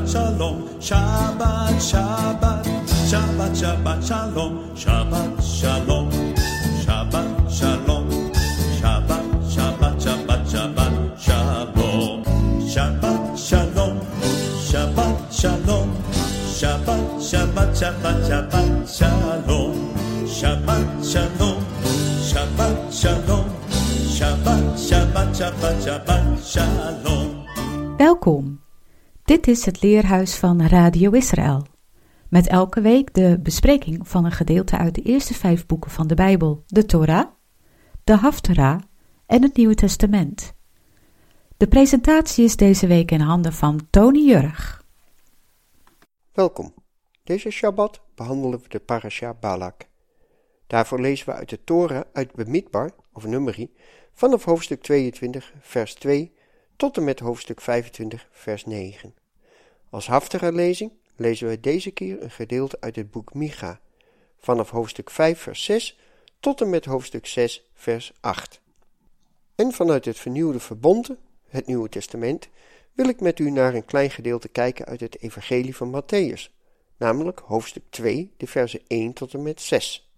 Shabbat Shalom, Shabbat, Shabbat, Shabbat, Shabbat Shalom, Shabbat is het leerhuis van Radio Israël. Met elke week de bespreking van een gedeelte uit de eerste vijf boeken van de Bijbel, de Torah, de Haftarah en het Nieuwe Testament. De presentatie is deze week in handen van Tony Jurg. Welkom. Deze Shabbat behandelen we de parasha Balak. Daarvoor lezen we uit de Torah uit Bemidbar, of Numeri, vanaf hoofdstuk 22, vers 2 tot en met hoofdstuk 25, vers 9. Als haftige lezing lezen we deze keer een gedeelte uit het boek Micha, vanaf hoofdstuk 5, vers 6 tot en met hoofdstuk 6, vers 8. En vanuit het vernieuwde verbond, het Nieuwe Testament, wil ik met u naar een klein gedeelte kijken uit het Evangelie van Matthäus, namelijk hoofdstuk 2, de versen 1 tot en met 6.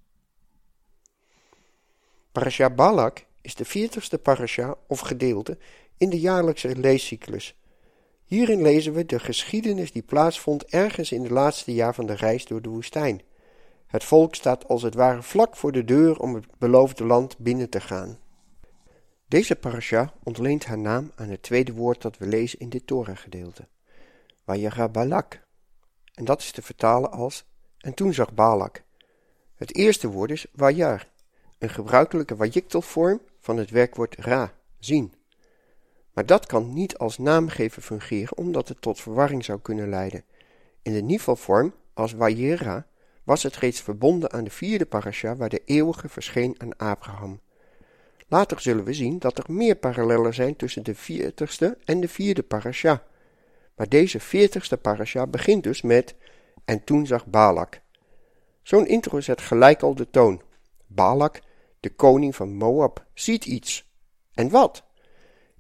Parasha Balak is de veertigste parasha of gedeelte in de jaarlijkse leescyclus. Hierin lezen we de geschiedenis die plaatsvond ergens in het laatste jaar van de reis door de woestijn. Het volk staat als het ware vlak voor de deur om het beloofde land binnen te gaan. Deze parasha ontleent haar naam aan het tweede woord dat we lezen in dit Torah-gedeelte. Vayera Balak. En dat is te vertalen als en toen zag Balak. Het eerste woord is Wajar, een gebruikelijke wajiktelvorm van het werkwoord ra, zien. Maar dat kan niet als naamgever fungeren omdat het tot verwarring zou kunnen leiden. In de nivelvorm, als Wajera, was het reeds verbonden aan de vierde parasha waar de eeuwige verscheen aan Abraham. Later zullen we zien dat er meer parallellen zijn tussen de veertigste en de vierde parasha. Maar deze veertigste parasha begint dus met en toen zag Balak. Zo'n intro zet gelijk al de toon. Balak, de koning van Moab, ziet iets. En wat?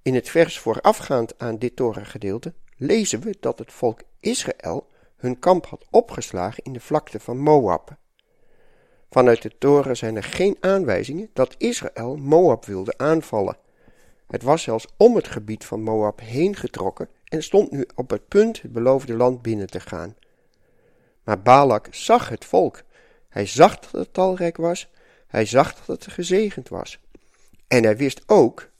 In het vers voorafgaand aan dit Torah-gedeelte lezen we dat het volk Israël hun kamp had opgeslagen in de vlakte van Moab. Vanuit de Torah zijn er geen aanwijzingen dat Israël Moab wilde aanvallen. Het was zelfs om het gebied van Moab heen getrokken en stond nu op het punt het beloofde land binnen te gaan. Maar Balak zag het volk. Hij zag dat het talrijk was, hij zag dat het gezegend was. En hij wist ook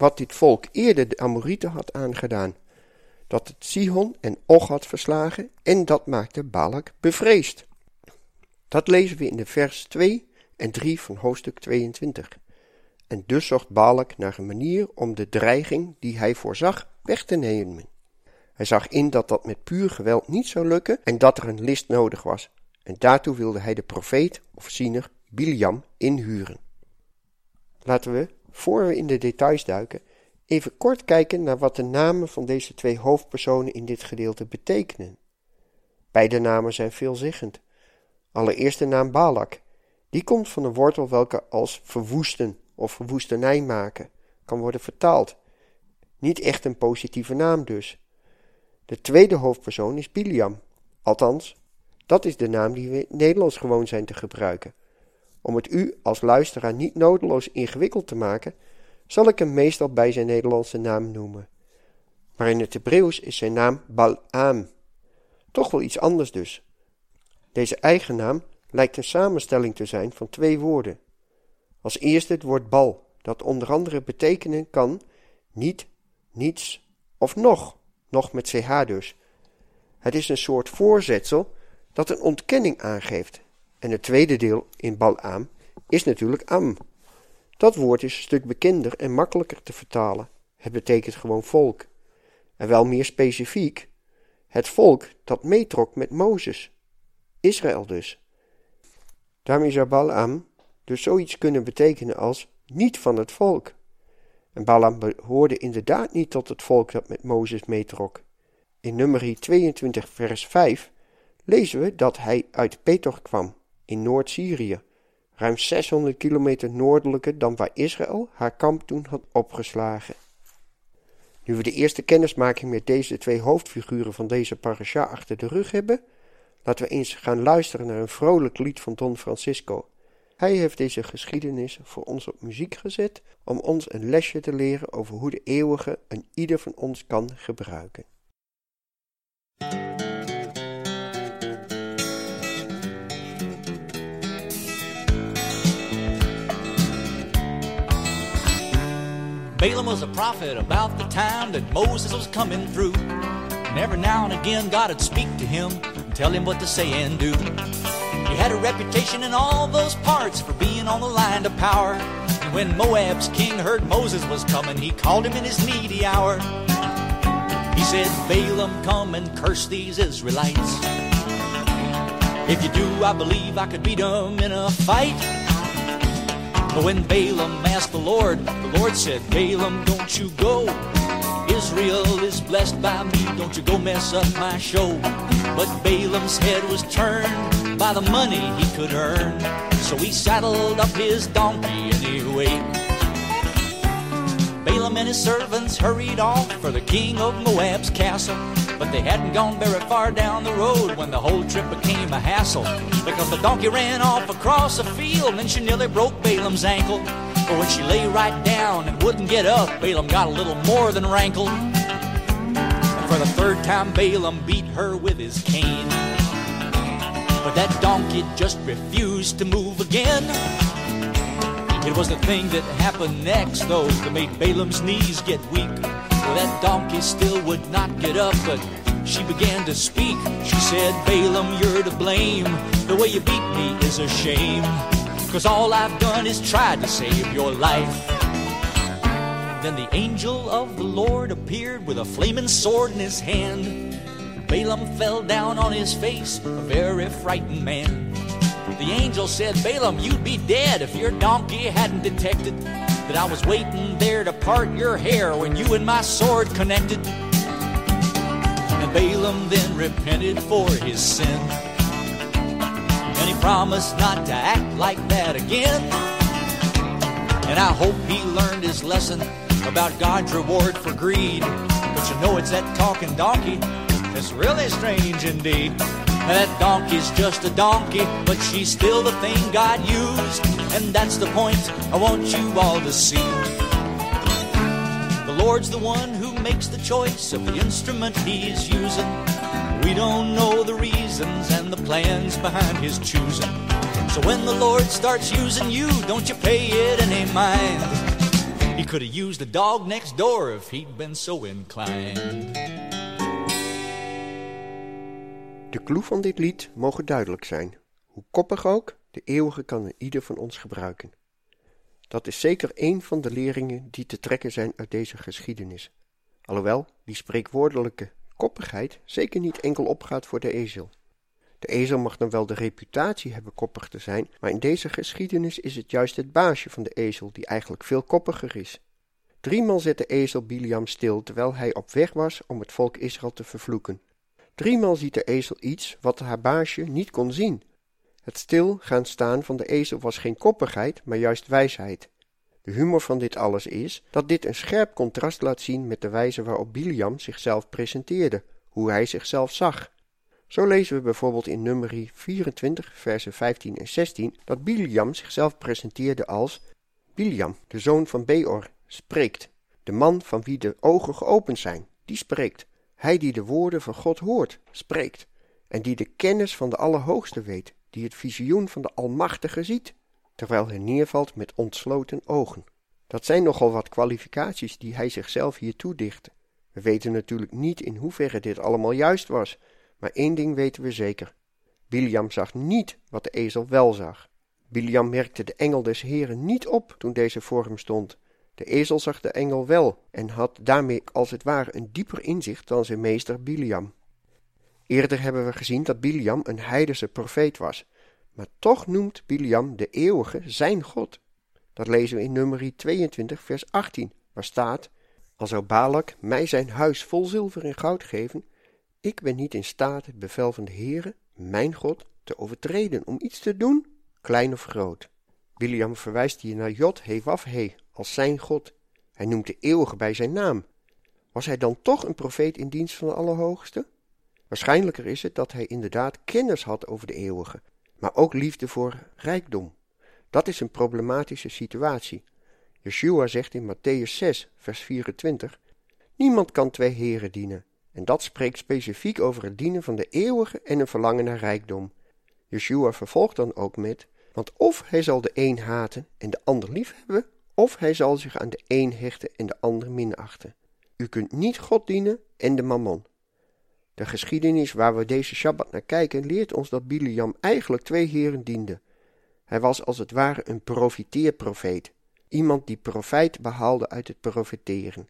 wat dit volk eerder de Amorieten had aangedaan, dat het Sihon en Och had verslagen en dat maakte Balak bevreesd. Dat lezen we in de vers 2 en 3 van hoofdstuk 22. En dus zocht Balak naar een manier om de dreiging die hij voorzag weg te nemen. Hij zag in dat dat met puur geweld niet zou lukken en dat er een list nodig was. En daartoe wilde hij de profeet of ziener Biliam inhuren. Laten we voor we in de details duiken, even kort kijken naar wat de namen van deze twee hoofdpersonen in dit gedeelte betekenen. Beide namen zijn veelzeggend. Allereerst de naam Balak. Die komt van een wortel welke als verwoesten of verwoestenij maken kan worden vertaald. Niet echt een positieve naam dus. De tweede hoofdpersoon is Biliam. Althans, dat is de naam die we in Nederlands gewoon zijn te gebruiken. Om het u als luisteraar niet nodeloos ingewikkeld te maken, zal ik hem meestal bij zijn Nederlandse naam noemen. Maar in het Hebreeuws is zijn naam Balaam. Toch wel iets anders dus. Deze eigen naam lijkt een samenstelling te zijn van twee woorden. Als eerste het woord bal, dat onder andere betekenen kan niet, niets of nog, nog met ch dus. Het is een soort voorzetsel dat een ontkenning aangeeft en het tweede deel in Balaam is natuurlijk Am. Dat woord is een stuk bekender en makkelijker te vertalen. Het betekent gewoon volk. En wel meer specifiek, het volk dat meetrok met Mozes. Israël dus. Daarmee zou Balaam dus zoiets kunnen betekenen als niet van het volk. En Balaam behoorde inderdaad niet tot het volk dat met Mozes meetrok. In nummer 22 vers 5 lezen we dat hij uit Petor kwam in Noord-Syrië, ruim 600 kilometer noordelijker dan waar Israël haar kamp toen had opgeslagen. Nu we de eerste kennismaking met deze twee hoofdfiguren van deze parasha achter de rug hebben, laten we eens gaan luisteren naar een vrolijk lied van Don Francisco. Hij heeft deze geschiedenis voor ons op muziek gezet om ons een lesje te leren over hoe de eeuwige een ieder van ons kan gebruiken. Balaam was a prophet about the time that Moses was coming through. And every now and again, God would speak to him and tell him what to say and do. He had a reputation in all those parts for being on the line to power. And when Moab's king heard Moses was coming, he called him in his needy hour. He said, Balaam, come and curse these Israelites. If you do, I believe I could beat them in a fight. But when Balaam asked the Lord, the Lord said, Balaam, don't you go. Israel is blessed by me, don't you go mess up my show. But Balaam's head was turned by the money he could earn. So he saddled up his donkey anyway. Balaam and his servants hurried off for the king of Moab's castle. But they hadn't gone very far down the road when the whole trip became a hassle. Because the donkey ran off across a field and she nearly broke Balaam's ankle. But when she lay right down and wouldn't get up, Balaam got a little more than rankled. And for the third time, Balaam beat her with his cane. But that donkey just refused to move again. It was the thing that happened next, though, that made Balaam's knees get weak. Well, that donkey still would not get up, but she began to speak. She said, Balaam, you're to blame. The way you beat me is a shame. Cause all I've done is tried to save your life. Then the angel of the Lord appeared with a flaming sword in his hand. Balaam fell down on his face, a very frightened man. The angel said, Balaam, you'd be dead if your donkey hadn't detected that I was waiting there to part your hair when you and my sword connected. And Balaam then repented for his sin. And he promised not to act like that again. And I hope he learned his lesson about God's reward for greed. But you know it's that talking donkey. It's really strange indeed. That donkey's just a donkey, but she's still the thing God used. And that's the point I want you all to see. The Lord's the one who makes the choice of the instrument he's using. We don't know the reasons and the plans behind his choosing. So when the Lord starts using you, don't you pay it any mind. He could have used the dog next door if he'd been so inclined. De clue van dit lied mogen duidelijk zijn. Hoe koppig ook, de eeuwige kan een ieder van ons gebruiken. Dat is zeker één van de leringen die te trekken zijn uit deze geschiedenis. Alhoewel die spreekwoordelijke koppigheid zeker niet enkel opgaat voor de ezel. De ezel mag dan wel de reputatie hebben koppig te zijn, maar in deze geschiedenis is het juist het baasje van de ezel die eigenlijk veel koppiger is. Driemaal zet de ezel Biliam stil terwijl hij op weg was om het volk Israël te vervloeken. Driemaal ziet de ezel iets wat haar baasje niet kon zien. Het stil gaan staan van de ezel was geen koppigheid, maar juist wijsheid. De humor van dit alles is dat dit een scherp contrast laat zien met de wijze waarop Biliam zichzelf presenteerde, hoe hij zichzelf zag. Zo lezen we bijvoorbeeld in nummerie 24, versen 15 en 16, dat Biliam zichzelf presenteerde als Biliam, de zoon van Beor, spreekt. De man van wie de ogen geopend zijn, die spreekt. Hij die de woorden van God hoort, spreekt. En die de kennis van de Allerhoogste weet, die het visioen van de Almachtige ziet, terwijl hij neervalt met ontsloten ogen. Dat zijn nogal wat kwalificaties die hij zichzelf hier toedichtte. We weten natuurlijk niet in hoeverre dit allemaal juist was, maar één ding weten we zeker. Biliam zag niet wat de ezel wel zag. Biliam merkte de engel des Heren niet op toen deze voor hem stond. De ezel zag de engel wel en had daarmee als het ware een dieper inzicht dan zijn meester Biliam. Eerder hebben we gezien dat Biliam een heidense profeet was, maar toch noemt Biliam de eeuwige zijn God. Dat lezen we in nummer 22 vers 18, waar staat, Al zou Balak mij zijn huis vol zilver en goud geven, ik ben niet in staat het bevel van de Heere, mijn God, te overtreden om iets te doen, klein of groot. Biliam verwijst hier naar Jod He Waf He als zijn God. Hij noemt de eeuwige bij zijn naam. Was hij dan toch een profeet in dienst van de Allerhoogste? Waarschijnlijker is het dat hij inderdaad kennis had over de eeuwige, maar ook liefde voor rijkdom. Dat is een problematische situatie. Yeshua zegt in Matthäus 6, vers 24: Niemand kan twee heren dienen. En dat spreekt specifiek over het dienen van de eeuwige en een verlangen naar rijkdom. Yeshua vervolgt dan ook met: Want of hij zal de een haten en de ander liefhebben, of hij zal zich aan de een hechten en de ander minachten. U kunt niet God dienen en de mammon. De geschiedenis waar we deze Shabbat naar kijken leert ons dat Biliam eigenlijk twee heren diende. Hij was als het ware een profiteerprofeet, iemand die profijt behaalde uit het profeteren.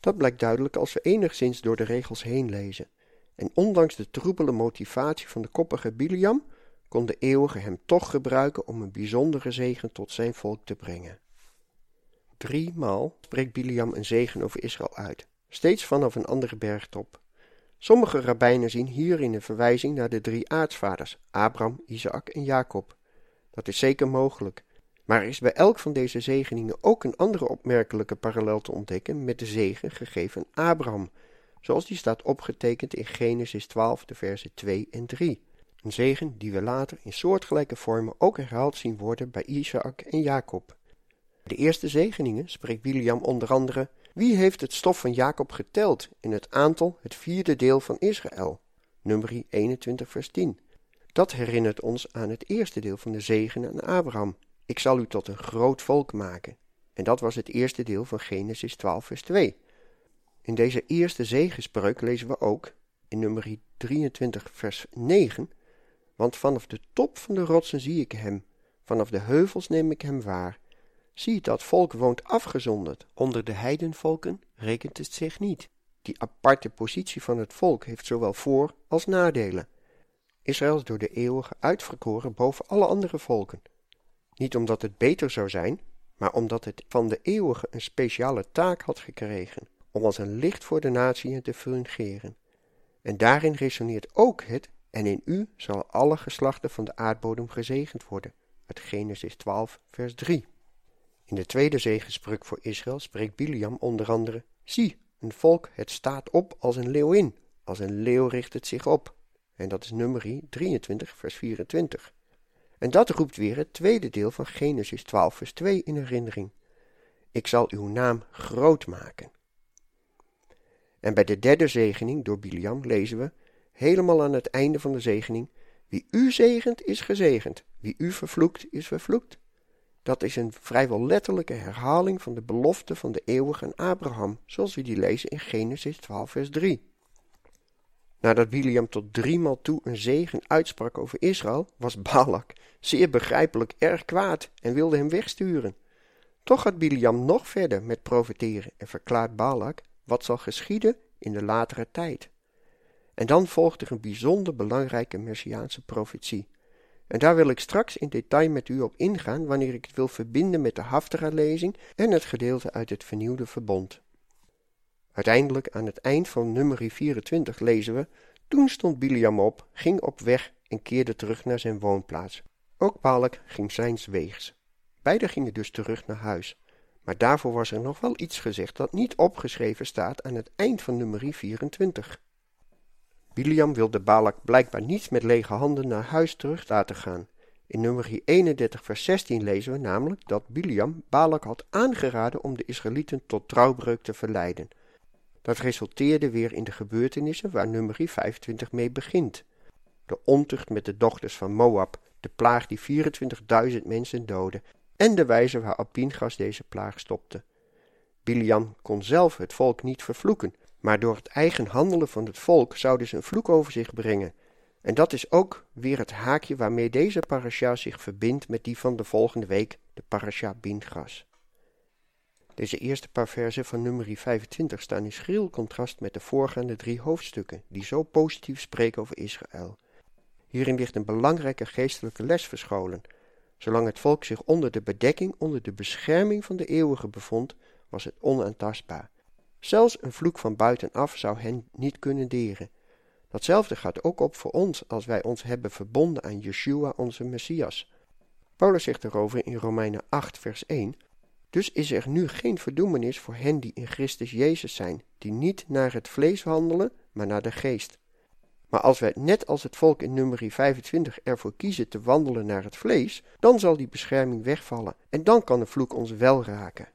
Dat blijkt duidelijk als we enigszins door de regels heen lezen. En ondanks de troebele motivatie van de koppige Biliam, kon de eeuwige hem toch gebruiken om een bijzondere zegen tot zijn volk te brengen. Driemaal spreekt Biliam een zegen over Israël uit, steeds vanaf een andere bergtop. Sommige rabbijnen zien hierin een verwijzing naar de drie aartsvaders, Abraham, Isaac en Jacob. Dat is zeker mogelijk, maar er is bij elk van deze zegeningen ook een andere opmerkelijke parallel te ontdekken met de zegen gegeven aan Abraham, zoals die staat opgetekend in Genesis 12, de versen 2 en 3. Een zegen die we later in soortgelijke vormen ook herhaald zien worden bij Isaac en Jacob. De eerste zegeningen spreekt William onder andere: Wie heeft het stof van Jacob geteld in het aantal het vierde deel van Israël? Nummer 21, vers 10. Dat herinnert ons aan het eerste deel van de zegen aan Abraham. Ik zal u tot een groot volk maken. En dat was het eerste deel van Genesis 12, vers 2. In deze eerste zegenspreuk lezen we ook, in nummer 23, vers 9, Want vanaf de top van de rotsen zie ik hem, vanaf de heuvels neem ik hem waar. Zie, dat volk woont afgezonderd, onder de heidenvolken rekent het zich niet. Die aparte positie van het volk heeft zowel voor- als nadelen. Israël is door de eeuwige uitverkoren boven alle andere volken. Niet omdat het beter zou zijn, maar omdat het van de eeuwige een speciale taak had gekregen, om als een licht voor de natieën te fungeren. En daarin resoneert ook het, en in u zal alle geslachten van de aardbodem gezegend worden, uit Genesis 12, vers 3. In de tweede zegenspreuk voor Israël spreekt Biliam onder andere, zie, een volk, het staat op als een leeuwin, als een leeuw richt het zich op. En dat is nummer 23, vers 24. En dat roept weer het tweede deel van Genesis 12, vers 2 in herinnering. Ik zal uw naam groot maken. En bij de derde zegening door Biliam lezen we, helemaal aan het einde van de zegening, wie u zegent is gezegend, wie u vervloekt is vervloekt. Dat is een vrijwel letterlijke herhaling van de belofte van de eeuwige aan Abraham, zoals we die lezen in Genesis 12, vers 3. Nadat Biliam tot driemaal toe een zegen uitsprak over Israël, was Balak zeer begrijpelijk erg kwaad en wilde hem wegsturen. Toch gaat Biliam nog verder met profeteren en verklaart Balak wat zal geschieden in de latere tijd. En dan volgt er een bijzonder belangrijke messiaanse profetie. En daar wil ik straks in detail met u op ingaan wanneer ik het wil verbinden met de Haftara-lezing en het gedeelte uit het vernieuwde verbond. Uiteindelijk aan het eind van nummer 24 lezen we, toen stond Biliam op, ging op weg en keerde terug naar zijn woonplaats. Ook Balak ging zijns weegs. Beiden gingen dus terug naar huis. Maar daarvoor was er nog wel iets gezegd dat niet opgeschreven staat aan het eind van nummer 24. Biliam wilde Balak blijkbaar niet met lege handen naar huis terug laten gaan. In nummer 31 vers 16 lezen we namelijk dat Biliam Balak had aangeraden om de Israëlieten tot trouwbreuk te verleiden. Dat resulteerde weer in de gebeurtenissen waar nummer 25 mee begint. De ontucht met de dochters van Moab, de plaag die 24.000 mensen doodde en de wijze waarop Pingas deze plaag stopte. Biliam kon zelf het volk niet vervloeken, maar door het eigen handelen van het volk zouden ze een vloek over zich brengen. En dat is ook weer het haakje waarmee deze parasha zich verbindt met die van de volgende week, de parasha Bingras. Deze eerste paar versen van nummer 25 staan in schril contrast met de voorgaande drie hoofdstukken, die zo positief spreken over Israël. Hierin ligt een belangrijke geestelijke les verscholen. Zolang het volk zich onder de bedekking, onder de bescherming van de eeuwige bevond, was het onaantastbaar. Zelfs een vloek van buitenaf zou hen niet kunnen deren. Datzelfde gaat ook op voor ons als wij ons hebben verbonden aan Yeshua, onze Messias. Paulus zegt erover in Romeinen 8, vers 1: Dus is er nu geen verdoemenis voor hen die in Christus Jezus zijn, die niet naar het vlees handelen, maar naar de geest. Maar als wij net als het volk in nummer 25 ervoor kiezen te wandelen naar het vlees, dan zal die bescherming wegvallen en dan kan de vloek ons wel raken.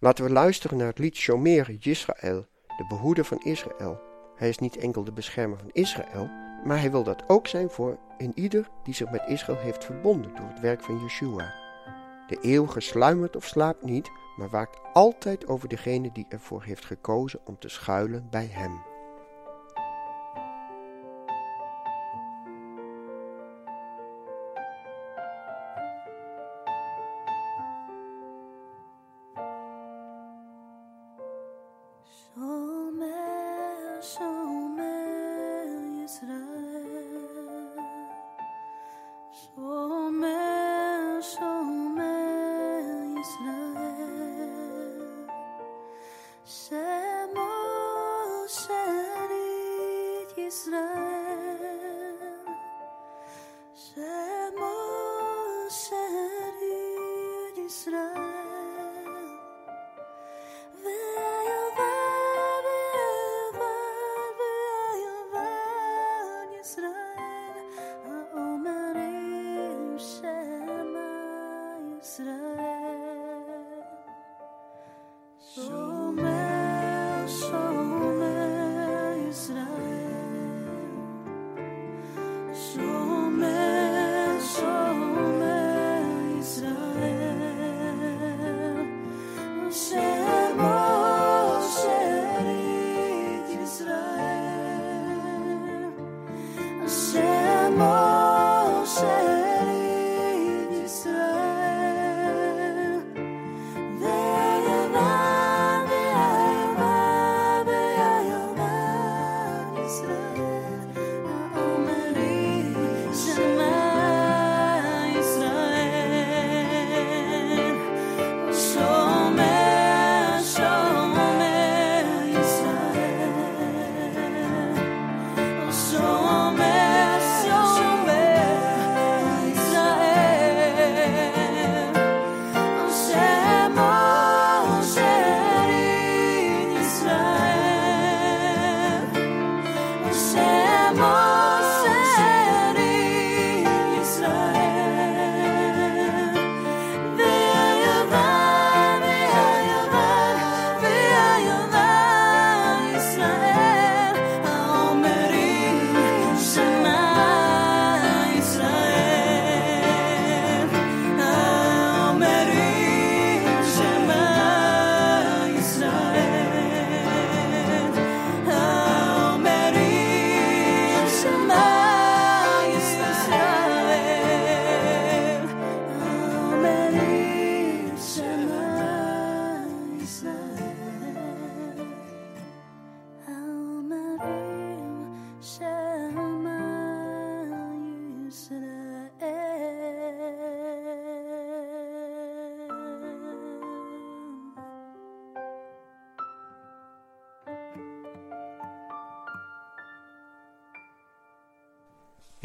Laten we luisteren naar het lied Shomer Yisrael, de behoeder van Israël. Hij is niet enkel de beschermer van Israël, maar hij wil dat ook zijn voor een ieder die zich met Israël heeft verbonden door het werk van Yeshua. De eeuwige sluimert of slaapt niet, maar waakt altijd over degene die ervoor heeft gekozen om te schuilen bij hem.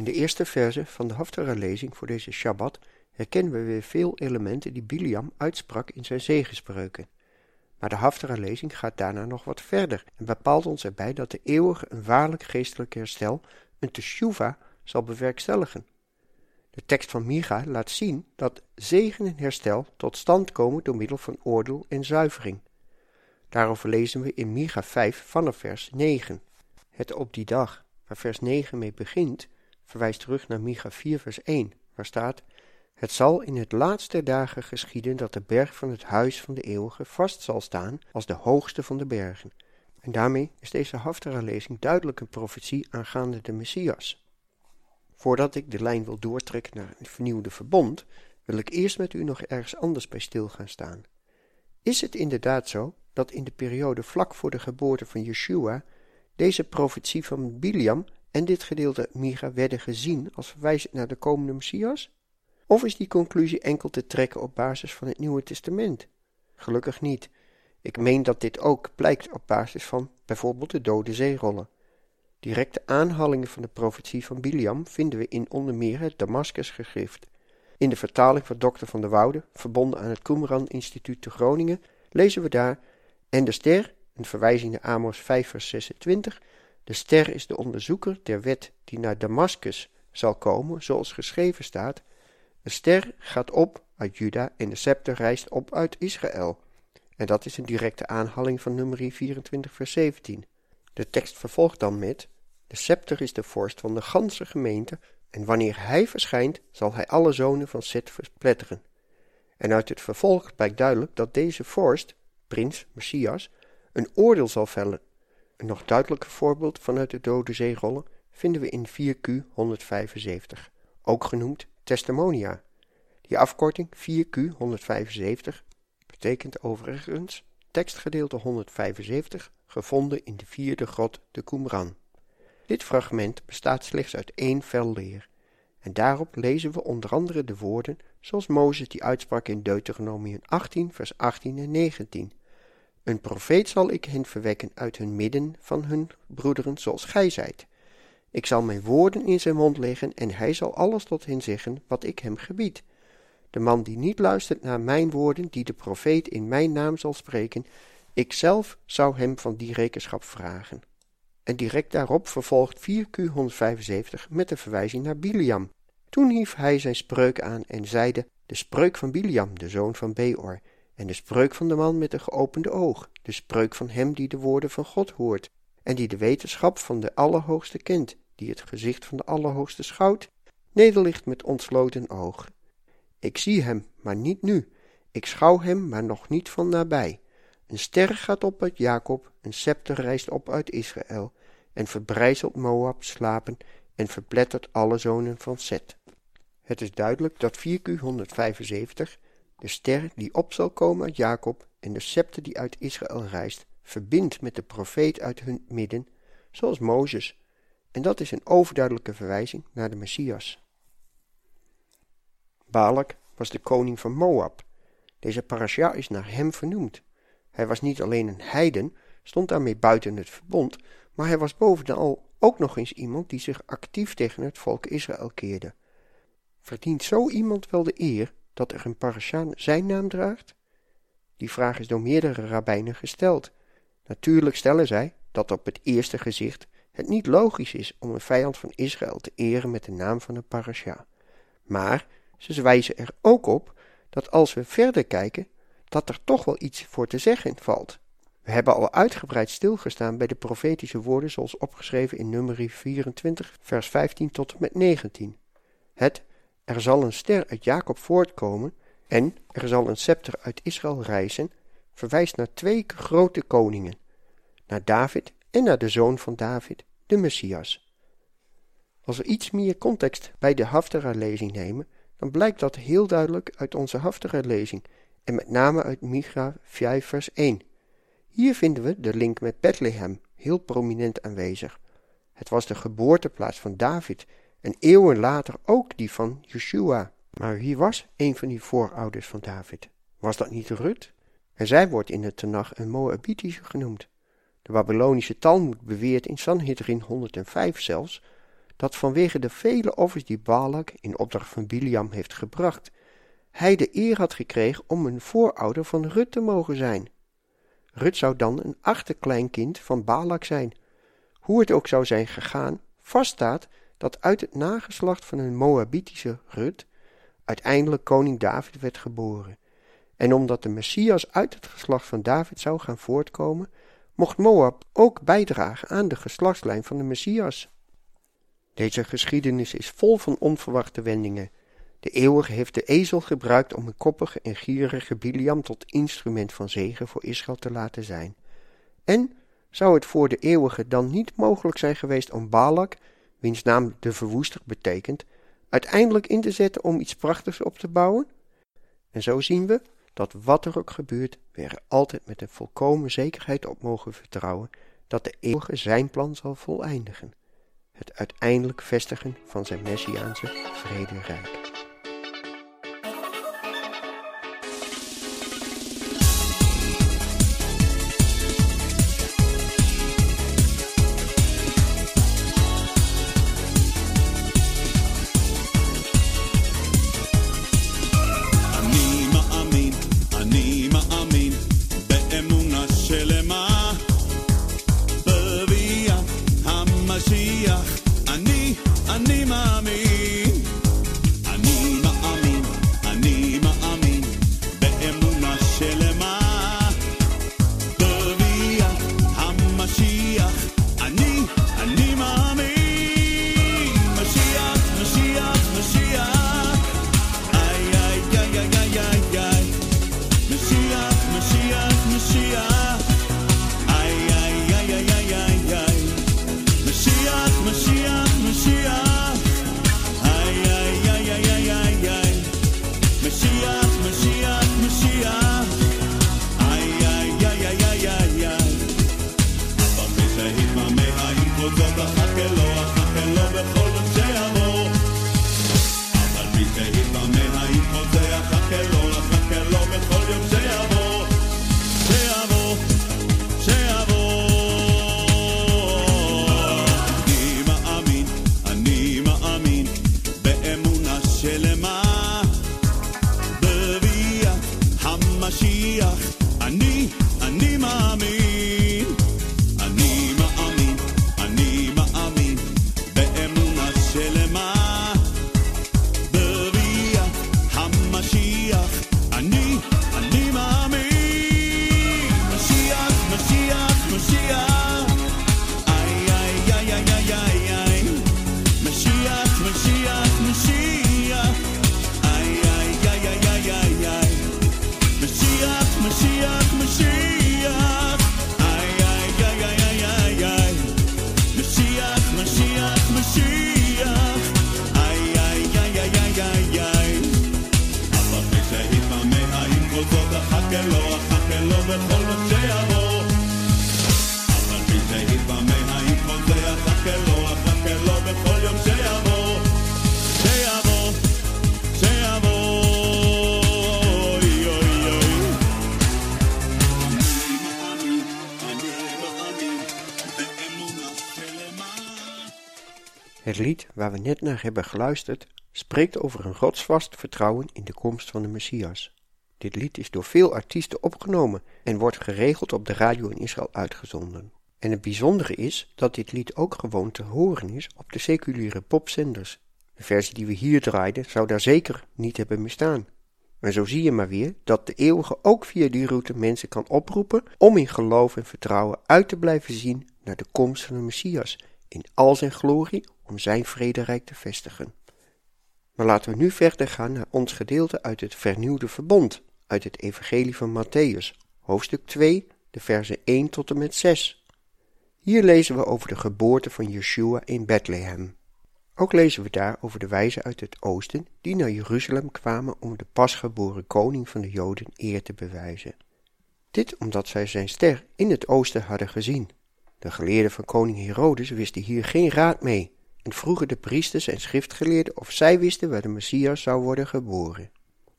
In de eerste verse van de Haftarah-lezing voor deze Shabbat herkennen we weer veel elementen die Biliam uitsprak in zijn zegenspreuken. Maar de Haftarah-lezing gaat daarna nog wat verder en bepaalt ons erbij dat de eeuwige een waarlijk geestelijk herstel, een teshuva, zal bewerkstelligen. De tekst van Micha laat zien dat zegen en herstel tot stand komen door middel van oordeel en zuivering. Daarover lezen we in Micha 5 vanaf vers 9. Het op die dag, waar vers 9 mee begint, verwijst terug naar Micha 4 vers 1, waar staat Het zal in het laatste dagen geschieden dat de berg van het huis van de eeuwige vast zal staan als de hoogste van de bergen. En daarmee is deze Haftarah-lezing duidelijk een profetie aangaande de Messias. Voordat ik de lijn wil doortrekken naar het vernieuwde verbond, wil ik eerst met u nog ergens anders bij stil gaan staan. Is het inderdaad zo dat in de periode vlak voor de geboorte van Yeshua deze profetie van Biliam en dit gedeelte Micha werden gezien als verwijzing naar de komende Messias? Of is die conclusie enkel te trekken op basis van het Nieuwe Testament? Gelukkig niet. Ik meen dat dit ook blijkt op basis van bijvoorbeeld de dode zeerollen. Directe aanhalingen van de profetie van Biliam vinden we in onder meer het Damascus-gegrift. In de vertaling van Dr. van der Woude, verbonden aan het Qumran Instituut te Groningen, lezen we daar: En de ster, een verwijzing naar Amos 5, vers 26. De ster is de onderzoeker der wet die naar Damascus zal komen, zoals geschreven staat. Een ster gaat op uit Juda en de scepter rijst op uit Israël. En dat is een directe aanhaling van nummer 24, vers 17. De tekst vervolgt dan met: De scepter is de vorst van de ganse gemeente, en wanneer hij verschijnt, zal hij alle zonen van Seth verpletteren. En uit het vervolg blijkt duidelijk dat deze vorst, prins, Messias, een oordeel zal vellen. Een nog duidelijker voorbeeld vanuit de Dode Zeerollen vinden we in 4Q 175, ook genoemd Testimonia. Die afkorting 4Q 175 betekent overigens tekstgedeelte 175, gevonden in de vierde grot de Qumran. Dit fragment bestaat slechts uit één vel leer, en daarop lezen we onder andere de woorden zoals Mozes die uitsprak in Deuteronomium 18, vers 18 en 19. Een profeet zal ik hen verwekken uit hun midden van hun broederen zoals gij zijt. Ik zal mijn woorden in zijn mond leggen en hij zal alles tot hen zeggen wat ik hem gebied. De man die niet luistert naar mijn woorden, die de profeet in mijn naam zal spreken, ik zelf zou hem van die rekenschap vragen. En direct daarop vervolgt 4Q 175 met een verwijzing naar Biliam. Toen hief hij zijn spreuk aan en zeide, de spreuk van Biliam, de zoon van Beor, en de spreuk van de man met een geopende oog, de spreuk van hem die de woorden van God hoort, en die de wetenschap van de Allerhoogste kent, die het gezicht van de Allerhoogste schouwt, nederligt met ontsloten oog. Ik zie hem, maar niet nu. Ik schouw hem, maar nog niet van nabij. Een ster gaat op uit Jacob, een scepter rijst op uit Israël, en verbrijzelt Moab slapen en verplettert alle zonen van Seth. Het is duidelijk dat 4Q 175, de ster die op zal komen uit Jacob en de scepter die uit Israël rijst, verbindt met de profeet uit hun midden, zoals Mozes, en dat is een overduidelijke verwijzing naar de Messias. Balak was de koning van Moab. Deze parasha is naar hem vernoemd. Hij was niet alleen een heiden, stond daarmee buiten het verbond, maar hij was bovenal ook nog eens iemand die zich actief tegen het volk Israël keerde. Verdient zo iemand wel de eer dat er een parasha zijn naam draagt? Die vraag is door meerdere rabbijnen gesteld. Natuurlijk stellen zij dat op het eerste gezicht het niet logisch is om een vijand van Israël te eren met de naam van een parasha. Maar ze wijzen er ook op dat als we verder kijken, dat er toch wel iets voor te zeggen valt. We hebben al uitgebreid stilgestaan bij de profetische woorden zoals opgeschreven in nummer 24, vers 15 tot met 19. Het, er zal een ster uit Jacob voortkomen en er zal een scepter uit Israël rijzen, verwijst naar twee grote koningen, naar David en naar de zoon van David, de Messias. Als we iets meer context bij de Haftara-lezing nemen, dan blijkt dat heel duidelijk uit onze Haftara-lezing en met name uit Micha 5 vers 1. Hier vinden we de link met Bethlehem heel prominent aanwezig. Het was de geboorteplaats van David en eeuwen later ook die van Yeshua. Maar wie was een van die voorouders van David? Was dat niet Rut? En zij wordt in het Tenach een Moabitische genoemd. De Babylonische Talmud beweert in Sanhedrin 105 zelfs dat vanwege de vele offers die Balak in opdracht van Biliam heeft gebracht, hij de eer had gekregen om een voorouder van Rut te mogen zijn. Rut zou dan een achterkleinkind van Balak zijn. Hoe het ook zou zijn gegaan, vaststaat dat uit het nageslacht van een Moabitische Rut uiteindelijk koning David werd geboren. En omdat de Messias uit het geslacht van David zou gaan voortkomen, mocht Moab ook bijdragen aan de geslachtslijn van de Messias. Deze geschiedenis is vol van onverwachte wendingen. De eeuwige heeft de ezel gebruikt om een koppige en gierige Biliam tot instrument van zegen voor Israël te laten zijn. En zou het voor de eeuwige dan niet mogelijk zijn geweest om Balak, wiens naam de verwoester betekent, uiteindelijk in te zetten om iets prachtigs op te bouwen? En zo zien we dat wat er ook gebeurt, we er altijd met een volkomen zekerheid op mogen vertrouwen dat de eeuwige zijn plan zal voleindigen. Het uiteindelijk vestigen van zijn messiaanse vrederijk. Het lied waar we net naar hebben geluisterd spreekt over een godsvast vertrouwen in de komst van de Messias. Dit lied is door veel artiesten opgenomen en wordt geregeld op de radio in Israël uitgezonden. En het bijzondere is dat dit lied ook gewoon te horen is op de seculiere popzenders. De versie die we hier draaiden zou daar zeker niet hebben mistaan. En zo zie je maar weer dat de eeuwige ook via die route mensen kan oproepen om in geloof en vertrouwen uit te blijven zien naar de komst van de Messias in al zijn glorie om zijn vrederijk te vestigen. Maar laten we nu verder gaan naar ons gedeelte uit het vernieuwde verbond, uit het evangelie van Matthäus, hoofdstuk 2, de versen 1 tot en met 6. Hier lezen we over de geboorte van Yeshua in Bethlehem. Ook lezen we daar over de wijzen uit het oosten die naar Jeruzalem kwamen om de pasgeboren koning van de Joden eer te bewijzen. Dit omdat zij zijn ster in het oosten hadden gezien. De geleerden van koning Herodes wisten hier geen raad mee en vroegen de priesters en schriftgeleerden of zij wisten waar de Messias zou worden geboren.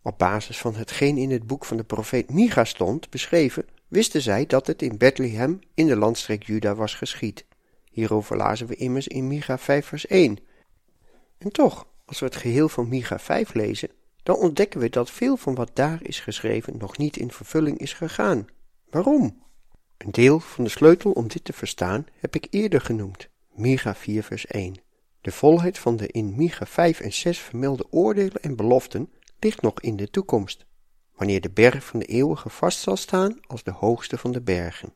Op basis van hetgeen in het boek van de profeet Micha stond beschreven, wisten zij dat het in Bethlehem in de landstreek Juda was geschied. Hierover lazen we immers in Micha 5 vers 1. En toch, als we het geheel van Micha 5 lezen, dan ontdekken we dat veel van wat daar is geschreven nog niet in vervulling is gegaan. Waarom? Een deel van de sleutel om dit te verstaan heb ik eerder genoemd, Micha 4 vers 1. De volheid van de in Micha 5 en 6 vermelde oordelen en beloften ligt nog in de toekomst, wanneer de berg van de eeuwige vast zal staan als de hoogste van de bergen.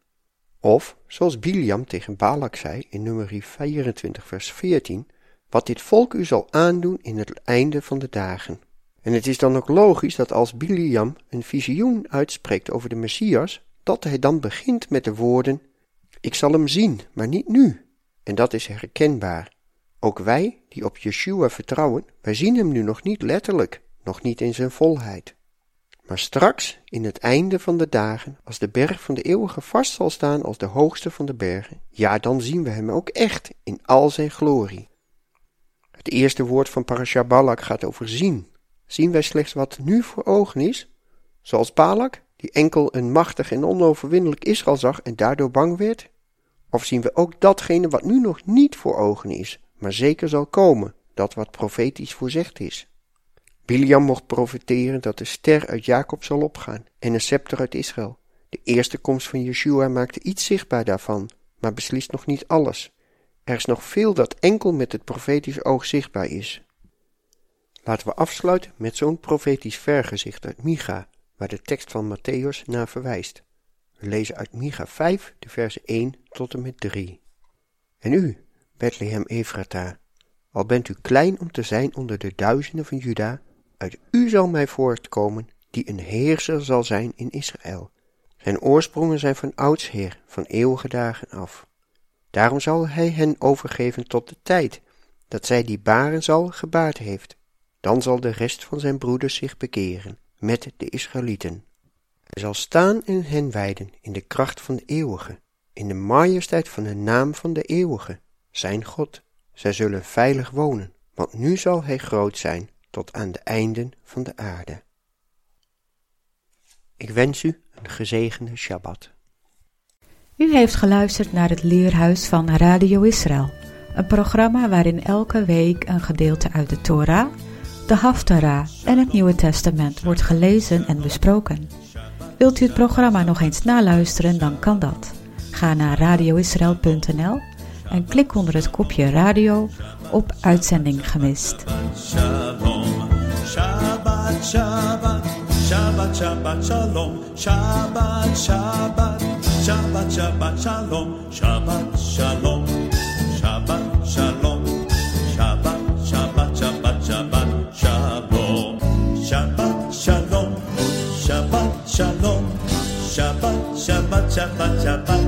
Of, zoals Biliam tegen Balak zei in nummer 24 vers 14, wat dit volk u zal aandoen in het einde van de dagen. En het is dan ook logisch dat als Biliam een visioen uitspreekt over de Messias, dat hij dan begint met de woorden: Ik zal hem zien, maar niet nu. En dat is herkenbaar. Ook wij, die op Yeshua vertrouwen, wij zien hem nu nog niet letterlijk, nog niet in zijn volheid. Maar straks, in het einde van de dagen, als de berg van de eeuwige vast zal staan als de hoogste van de bergen, ja, dan zien we hem ook echt in al zijn glorie. Het eerste woord van Parasha Balak gaat over zien. Zien wij slechts wat nu voor ogen is? Zoals Balak, die enkel een machtig en onoverwinnelijk Israël zag en daardoor bang werd? Of zien we ook datgene wat nu nog niet voor ogen is, maar zeker zal komen, dat wat profetisch voorzegd is? Biliam mocht profeteren dat de ster uit Jacob zal opgaan en een scepter uit Israël. De eerste komst van Yeshua maakte iets zichtbaar daarvan, maar beslist nog niet alles. Er is nog veel dat enkel met het profetisch oog zichtbaar is. Laten we afsluiten met zo'n profetisch vergezicht uit Micha, waar de tekst van Matthäus naar verwijst. We lezen uit Micha 5, de versen 1 tot en met 3. En u, Bethlehem Ephrata, al bent u klein om te zijn onder de duizenden van Juda, uit u zal mij voortkomen, die een heerser zal zijn in Israël. Zijn oorsprongen zijn van oudsher, van eeuwige dagen af. Daarom zal hij hen overgeven tot de tijd, dat zij die baren zal gebaard heeft. Dan zal de rest van zijn broeders zich bekeren met de Israëlieten. Hij zal staan en hen wijden in de kracht van de eeuwige, in de majesteit van de naam van de eeuwige, zijn God. Zij zullen veilig wonen, want nu zal hij groot zijn tot aan de einden van de aarde. Ik wens u een gezegende Shabbat. U heeft geluisterd naar het Leerhuis van Radio Israël, een programma waarin elke week een gedeelte uit de Torah, de Haftarah en het Nieuwe Testament wordt gelezen en besproken. Wilt u het programma nog eens naluisteren, dan kan dat. Ga naar radioisrael.nl en klik onder het kopje radio op uitzending gemist. Shalom, Shabbat, Shabbat, Shabbat, Shabbat, Shalom, Shabbat, Shabbat, Shabbat, Shabbat, Shalom, Shabbat, Shalom, Shabbat, Shalom, Shabbat, Shabbat, Shabbat, Shabbat, Shalom, Shabbat, Shalom, Shabbat, Shalom, Shabbat, Shabbat, Shabbat, Shabbat,